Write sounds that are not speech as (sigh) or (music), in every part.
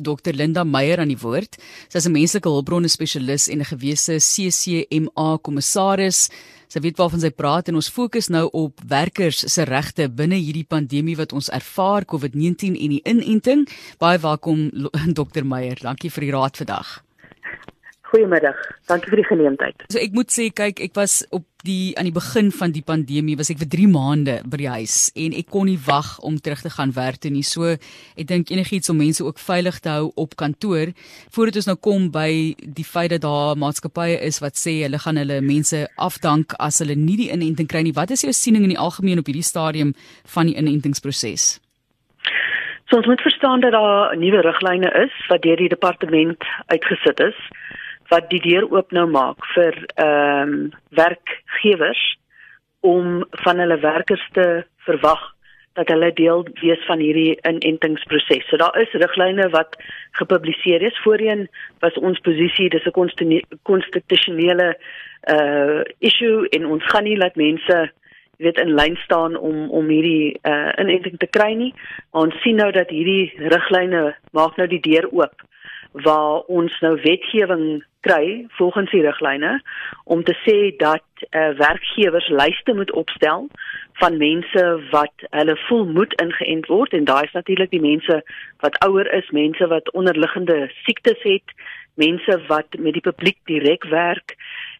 Dr Linda Meyer aan die woord. Sy is 'n menslike hulpbronne spesialis en 'n gewese CCMA kommissaris. Sy weet waarvan sy praat en ons fokus nou op werkers se regte binne hierdie pandemie wat ons ervaar, COVID-19 en die inenting. Baie welkom (laughs) Dr Meyer. Dankie vir die raad vandag. Goeiemiddag. Dankie vir die geleentheid. So ek moet sê kyk, ek was op die aan die begin van die pandemie was ek vir 3 maande by die huis en ek kon nie wag om terug te gaan werk toe nie. So ek dink enigiets om mense ook veilig te hou op kantoor voordat ons nou kom by die feit dat daar maatskappye is wat sê hulle gaan hulle mense afdank as hulle nie die inenting kry nie. Wat is jou siening in die algemeen op hierdie stadium van die inentingsproses? So ons moet verstaan dat daar nuwe riglyne is wat deur die departement uitgesit is wat die deur oop nou maak vir ehm um, werkgewers om van hulle werkers te verwag dat hulle deel wees van hierdie inentingsproses. So daar is riglyne wat gepubliseer is. Voorheen was ons posisie dis 'n konstitusionele uh issue en ons gaan nie laat mense weet in lyn staan om om hierdie uh inenting te kry nie. Maar ons sien nou dat hierdie riglyne maak nou die deur oop waar ons nou wetgewing kry volgens die riglyne om te sê dat uh, werkgewers lyste moet opstel van mense wat hulle voel moet ingeënt word en daai is natuurlik die mense wat ouer is, mense wat onderliggende siektes het, mense wat met die publiek direk werk.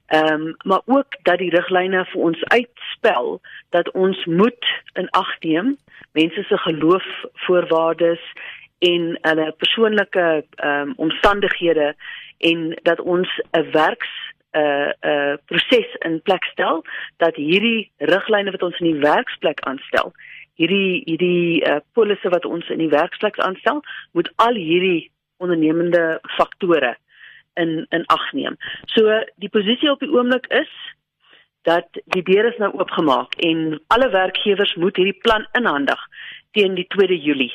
Ehm um, maar ook dat die riglyne vir ons uitspel dat ons moet in ag neem mense se geloofvoorwaardes en hulle persoonlike ehm um, omstandighede en dat ons 'n werks 'n uh, 'n uh, proses in plek stel dat hierdie riglyne wat ons in die werksplek aanstel hierdie hierdie uh, polisse wat ons in die werksplek aanstel moet al hierdie ondernemende faktore in in ag neem. So die posisie op die oomblik is dat die deur is nou oopgemaak en alle werkgewers moet hierdie plan inhandig teen die 2 Julie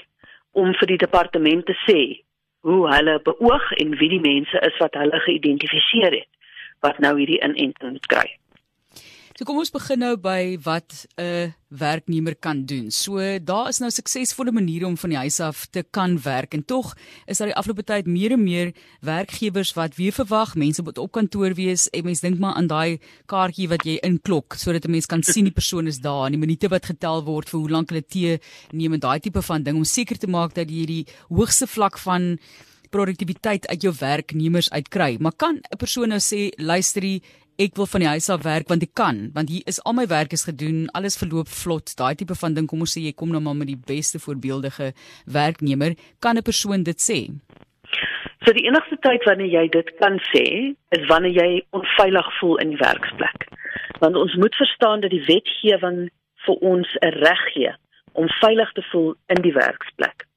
om vir die departement te sê hoe hulle beoog en wie die mense is wat hulle geïdentifiseer het wat nou hierdie inenting moet kry. So kom ons begin nou by wat 'n werknemer kan doen. So daar is nou suksesvolle maniere om van die huis af te kan werk en tog is daar die afgelope tyd meer en meer werkgewers wat weer verwag mense moet op kantoor wees en mens dink maar aan daai kaartjie wat jy inklok sodat 'n mens kan sien die persoon is daar en die minute wat getel word vir hoe lank hulle tee neem en daai tipe van ding om seker te maak dat jy die hoogste vlak van produktiwiteit uit jou werknemers uitkry. Maar kan 'n persoon nou sê luisterie ek wil van die huis af werk want ek kan want hier is al my werk is gedoen alles verloop vlot. Daai tipe van ding kom ons sê jy kom nou maar met die beste voorbeeldige werknemer. Kan 'n persoon dit sê? So die enigste tyd wanneer jy dit kan sê is wanneer jy onveilig voel in die werksplek. Want ons moet verstaan dat die wetgewing vir ons 'n reg gee om veilig te voel in die werksplek.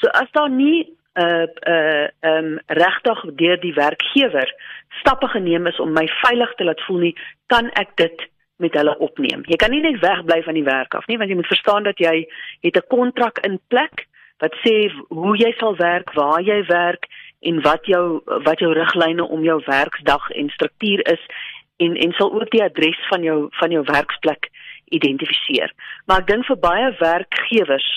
So as daar nie uh, uh um regtig deur die werkgewer stappe geneem is om my veilig te laat voel nie, kan ek dit met hulle opneem. Jy kan nie net wegbly van die werk af nie, want jy moet verstaan dat jy het 'n kontrak in plek wat sê hoe jy sal werk, waar jy werk en wat jou wat jou riglyne om jou werksdag en struktuur is en en sal ook die adres van jou van jou werksplek identifiseer. Maar ek dink vir baie werkgewers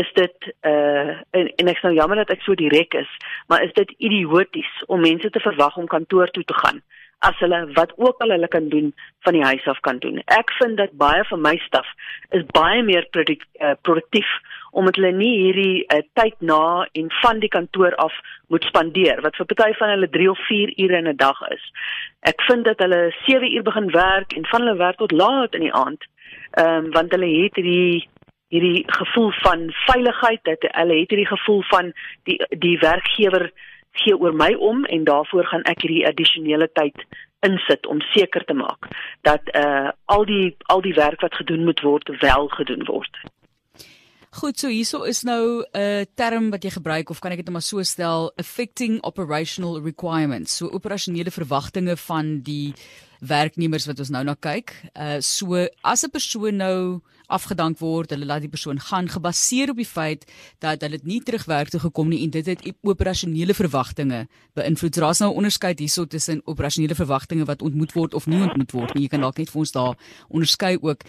is dit uh en, en ek is nou jammer dat ek so direk is, maar is dit idioties om mense te verwag om kantoor toe te gaan as hulle wat ook al hulle kan doen van die huis af kan doen. Ek vind dat baie van my staf is baie meer produk, uh, produktief omdat hulle nie hierdie uh, tyd na en van die kantoor af moet spandeer wat vir party van hulle 3 of 4 ure in 'n dag is. Ek vind dat hulle 7 uur begin werk en van hulle werk tot laat in die aand. Ehm um, want hulle het hierdie hierdie gevoel van veiligheid dat hulle het hierdie gevoel van die die werkgewer gee oor my om en daarvoor gaan ek hierdie addisionele tyd insit om seker te maak dat uh al die al die werk wat gedoen moet word wel gedoen word. Goed, so hierso is nou 'n uh, term wat jy gebruik of kan ek dit net maar so stel, affecting operational requirements. So operasionele verwagtinge van die werknemers wat ons nou na kyk. Uh so as 'n persoon nou afgedank word, hulle laat die persoon gaan gebaseer op die feit dat hulle nie terugwerk toe gekom nie en dit het operasionele verwagtinge beïnvloed. Daar's nou 'n onderskeid hierso tussen operasionele verwagtinge wat ontmoet word of nie ontmoet word nie. Jy kan dalk net vir ons daar onderskei ook.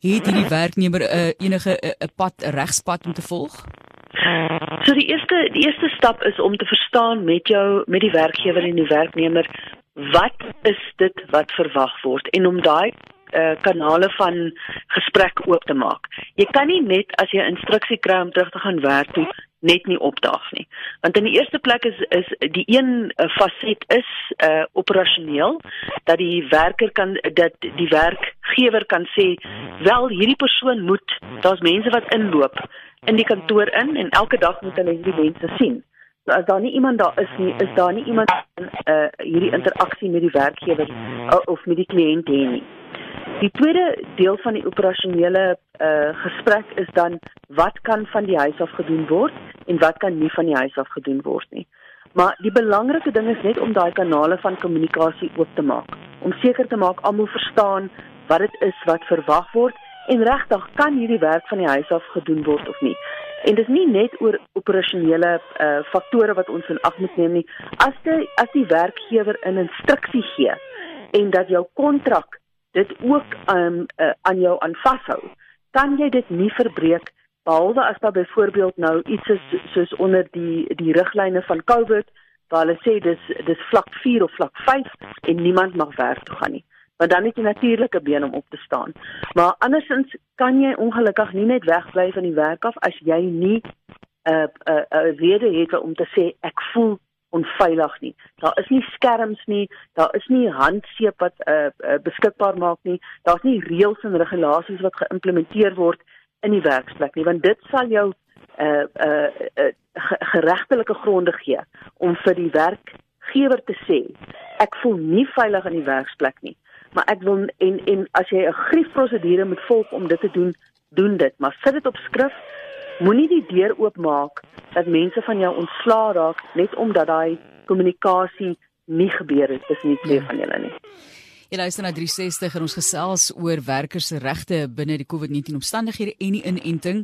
Het hierdie werknemer 'n uh, enige 'n uh, pad, regspad om te volg? So die eerste die eerste stap is om te verstaan met jou met die werkgewer en die werknemer wat is dit wat verwag word en om daai uh, kanale van gesprek oop te maak. Jy kan nie net as jy instruksie kry om terug te gaan werk toe net nie opdaag nie. Want in die eerste plek is is die een uh, faset is uh operasioneel dat die werker kan dat die werkgewer kan sê wel hierdie persoon moet daar's mense wat inloop in die kantoor in en elke dag moet hulle hierdie mense sien. So as daar nie iemand daar is nie, is daar nie iemand in uh hierdie interaksie met die werkgewer uh, of met die kliënt hê nie. Die tweede deel van die operasionele uh gesprek is dan wat kan van die huis af gedoen word en wat kan nie van die huis af gedoen word nie. Maar die belangrike ding is net om daai kanale van kommunikasie oop te maak. Om seker te maak almal verstaan wat dit is wat verwag word en regtig kan hierdie werk van die huis af gedoen word of nie. En dis nie net oor operasionele uh faktore wat ons in ag moet neem nie. As die as die werkgewer 'n instruksie gee en dat jou kontrak dit ook um, uh, aan jou aan vashou, kan jy dit nie verbreek behalwe as daar byvoorbeeld nou iets is soos onder die die riglyne van COVID waar hulle sê dis dis vlak 4 of vlak 5 en niemand mag werk toe gaan nie. Want dan het jy natuurlike been om op te staan. Maar andersins kan jy ongelukkig nie net wegbly van die werk af as jy nie 'n uh, 'n uh, 'n uh, rede het om te sê ek voel onveilig nie. Daar is nie skerms nie, daar is nie handseep wat uh, uh, beskikbaar maak nie. Daar's nie reëls en regulasies wat geïmplementeer word in die werksplek nie, want dit sal jou uh uh, uh geregtelike gronde gee om vir die werkgewer te sê ek voel nie veilig in die werksplek nie maar ek wil en en as jy 'n griefprosedure moet volg om dit te doen doen dit maar sit dit op skrif moenie die deur oopmaak dat mense van jou ontslaa raak net omdat daai kommunikasie nie gebeur het tussen die twee ja. van julle nie. Jy luister na 360 en ons gesels oor werkers se regte binne die COVID-19 omstandighede en die inenting.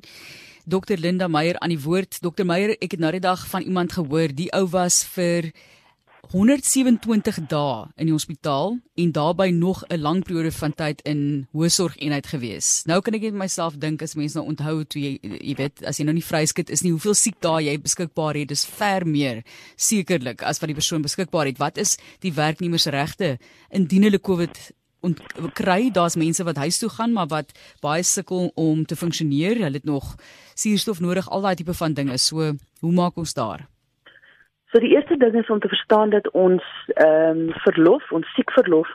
Dr Linda Meyer aan die woord. Dr Meyer, ek het nou die dag van iemand gehoor, die ou was vir 127 dae in die hospitaal en daarbey nog 'n lang periode van tyd in hoësorgeenheid gewees. Nou kan ek net myself dink as mense nou onthou toe jy jy weet as jy nou nie vryskut is nie, hoeveel siek dae jy beskikbaar het, dis ver meer sekerlik as wat die persoon beskikbaar het. Wat is die werknemer se regte indien hulle COVID en kry daar's mense wat huis toe gaan maar wat baie sukkel om te funksioneer. Hulle het nog suurstof nodig, al daai tipe van dinge. So, hoe maak ons daar? So die eerste ding is om te verstaan dat ons ehm um, verlof, ons siekverlof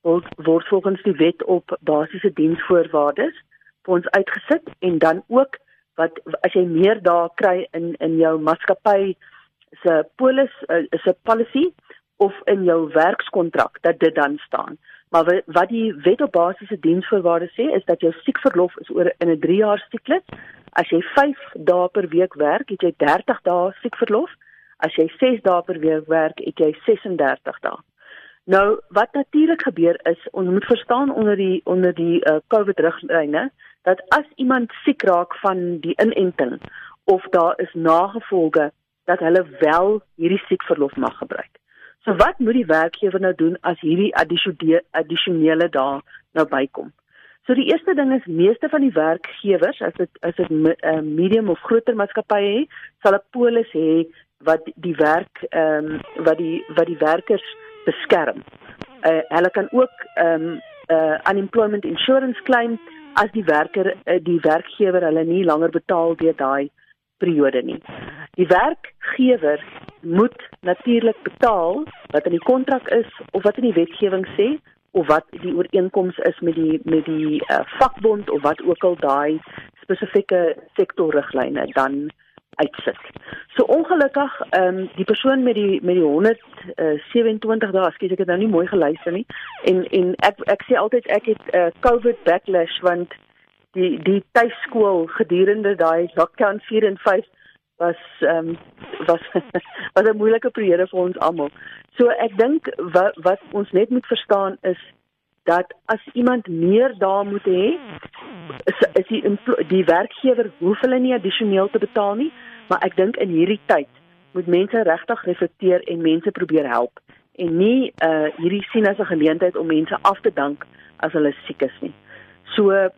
word, word volgens die wet op basiese diensvoorwaardes vir ons uitgesit en dan ook wat as jy meer dae kry in in jou maatskappy se polis is 'n policy of in jou werkskontrak dat dit dan staan. Maar wat die wet op basiese diensvoorwaardes sê is dat jou siekverlof is oor in 'n 3 jaar siklus. As jy 5 dae per week werk, het jy 30 dae siekverlof. As jy 6 dae per week werk, het jy 36 dae. Nou wat natuurlik gebeur is, ons moet verstaan onder die onder die uh, COVID riglyne dat as iemand siek raak van die inenting of daar is nagevolge dat hulle wel hierdie siekverlof mag gebruik. So wat moet die werkgewer nou doen as hierdie addisionele dae nou bykom? So die eerste ding is meeste van die werkgewers as dit as dit 'n uh, medium of groter maatskappye het, sal 'n polis hê wat die werk ehm um, wat die wat die werkers beskerm. Uh, hulle kan ook ehm um, uh, unemployment insurance claim as die werker uh, die werkgewer hulle nie langer betaal deur daai periode nie. Die werkgewer moet natuurlik betaal wat in die kontrak is of wat in die wetgewing sê of wat die ooreenkoms is met die met die uh, vakbond of wat ook al daai spesifieke sektorriglyne dan uitsit. So ongelukkig ehm um, die persoon met die met die 127 uh, dae, skiet ek het nou nie mooi geluister nie. En en ek ek sê altyd ek het 'n uh, COVID backlash want die die tuiskool gedurende daai lockdown 4 en 5 was ehm um, was (laughs) was 'n moeilike periode vir ons almal. So ek dink wat wat ons net moet verstaan is dat as iemand meer daar moet hê is, is die die werkgewer hoef hulle nie addisioneel te betaal nie maar ek dink in hierdie tyd moet mense regtig reflekteer en mense probeer help en nie uh hierdie sien as 'n geleentheid om mense af te dank as hulle siek is nie. So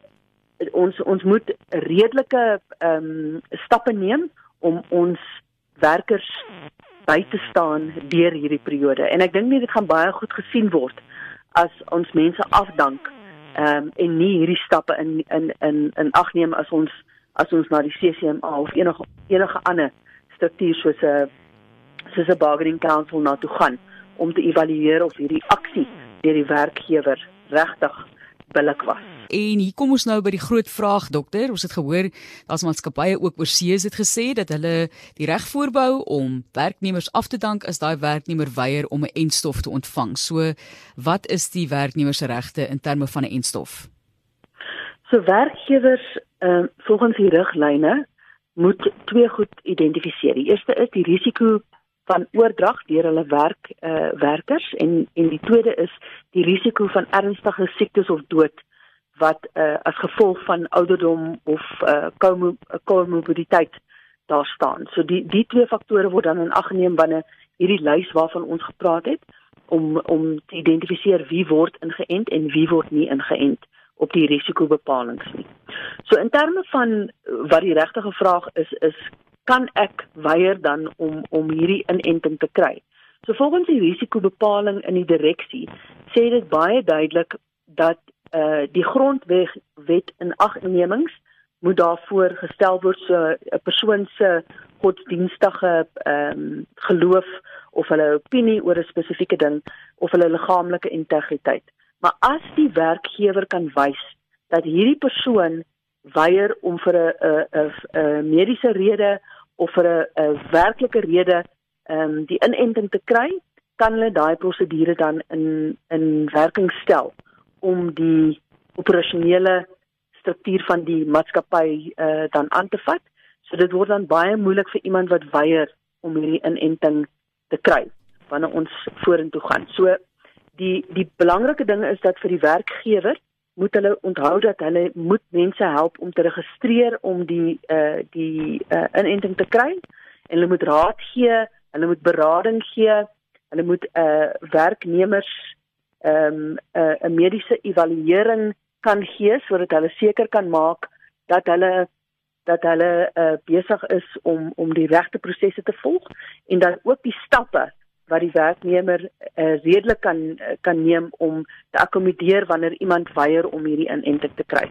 ons ons moet redelike ehm um, stappe neem om ons werkers by te staan deur hierdie periode. En ek dink nie dit gaan baie goed gesien word as ons mense afdank ehm um, en nie hierdie stappe in in in in ag neem as ons as ons na die CCMA of enige enige ander struktuur soos 'n soos 'n bargaining council na toe gaan om te evalueer of hierdie aksie deur die werkgewer regtig billik was. En hier kom ons nou by die groot vraag dokter. Ons het gehoor daar's maatskappye ook oor see het gesê dat hulle die reg voorbou om werknemers af te dank as daai werknemer weier om 'n enstof te ontvang. So wat is die werknemer se regte in terme van 'n enstof? So werkgewers ehm uh, volgens die riglyne moet twee goed identifiseer. Die eerste is die risiko van oordrag deur hulle werk uh werkers en en die tweede is die risiko van ernstige siektes of dood wat uh as gevolg van ouderdom of uh komorbiditeit daar staan. So die die twee faktore word dan in ag geneem wanneer hierdie lys waarvan ons gepraat het om om te identifiseer wie word ingeënt en wie word nie ingeënt op die risikobepalings nie. So in terme van wat die regte vraag is is kan ek weier dan om om hierdie inenting te kry. So volgens die risikobepaling in die direksie sê dit baie duidelik dat uh die grondwet wet in agnemings moet daarvoor gestel word so 'n persoon se godsdienstige ehm um, geloof of hulle opinie oor 'n spesifieke ding of hulle liggaamlike integriteit. Maar as die werkgewer kan wys dat hierdie persoon weier om vir 'n 'n 'n mediese rede of vir 'n werklike rede ehm um, die inenting te kry, kan hulle daai prosedure dan in in werking stel om die operasionele struktuur van die maatskappy uh, dan aan te vat. So dit word dan baie moeilik vir iemand wat weier om hierdie inenting te kry wanneer ons vorentoe gaan. So die die belangrike ding is dat vir die werkgewer moet hulle onthou dat hulle moet mense help om te registreer om die uh die uh inenting te kry en hulle moet raad gee, hulle moet berading gee, hulle moet uh werknemers ehm um, 'n uh, 'n mediese evaluering kan gee sodat hulle seker kan maak dat hulle dat hulle uh besig is om om die regte prosesse te volg en dan ook die stappe wat die werknemer uh, redelik kan kan neem om te akkommodeer wanneer iemand weier om hierdie inenting te kry.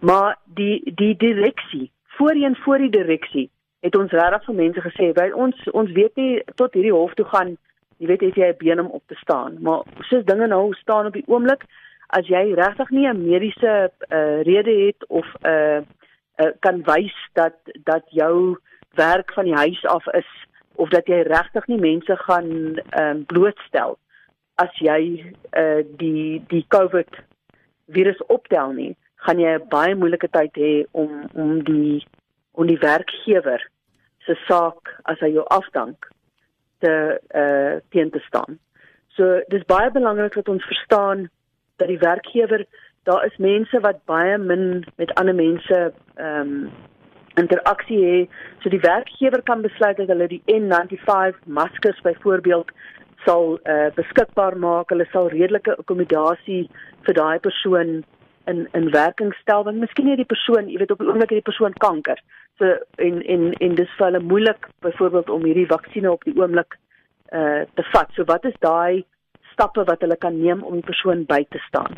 Maar die die direksie, voorheen voor die direksie, het ons regtig vir mense gesê, "Wel ons ons weet nie tot hierdie hof toe gaan, jy weet as jy 'n been om op te staan, maar soos dinge nou staan op die oomblik, as jy regtig nie 'n mediese uh, rede het of 'n uh, uh, kan wys dat dat jou werk van die huis af is of dat jy regtig nie mense gaan um, blootstel as jy uh die die COVID virus optel nie, gaan jy 'n baie moeilike tyd hê om om die om die werkgewer se saak as hy jou afdank te uh teen te staan. So dis baie belangrik dat ons verstaan dat die werkgewer daar is mense wat baie min met ander mense ehm um, interaksie hê. So die werkgewer kan besluit dat hulle die N95 maskers byvoorbeeld sal uh, beskikbaar maak. Hulle sal redelike akkommodasie vir daai persoon in in werking stel want miskien het die persoon, jy weet op die oomblik het die persoon kanker. So en en en dis vir hulle moeilik byvoorbeeld om hierdie vaksines op die oomblik uh te vat. So wat is daai stappe wat hulle kan neem om die persoon by te staan?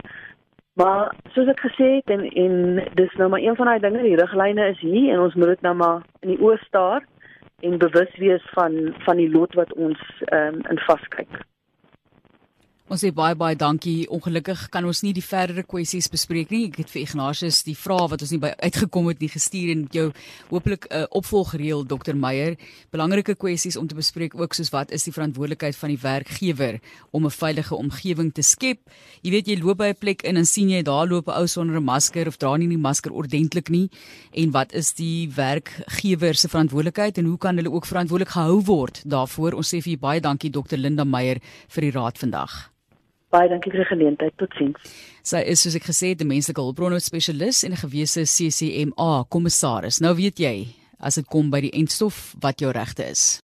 Maar soos ek gesê het en en dis nou maar een van daai dinge, die riglyne is hier en ons moet dit nou maar in die oë staar en bewus wees van van die lot wat ons ehm um, in vaskyk. Ons sê baie baie dankie. Ongelukkig kan ons nie die verdere kwessies bespreek nie. Ek het vir Ignatius die vrae wat ons nie by uitgekom het nie gestuur en jou hopelik 'n uh, opvolg reël Dr Meyer. Belangrike kwessies om te bespreek ook soos wat is die verantwoordelikheid van die werkgewer om 'n veilige omgewing te skep. Jy weet jy loop by 'n plek in en sien jy daar loop 'n ou sonder 'n masker of dra nie die masker ordentlik nie en wat is die werkgewer se verantwoordelikheid en hoe kan hulle ook verantwoordelik gehou word daarvoor? Ons sê vir baie dankie Dr Linda Meyer vir die raad vandag. Baie dankie vir die geleentheid. Totsiens. Sy is soos ek gesê het 'n menslike hulpbronne spesialis en 'n gewese CCMA kommissaris. Nou weet jy, as dit kom by die entstof wat jou regte is.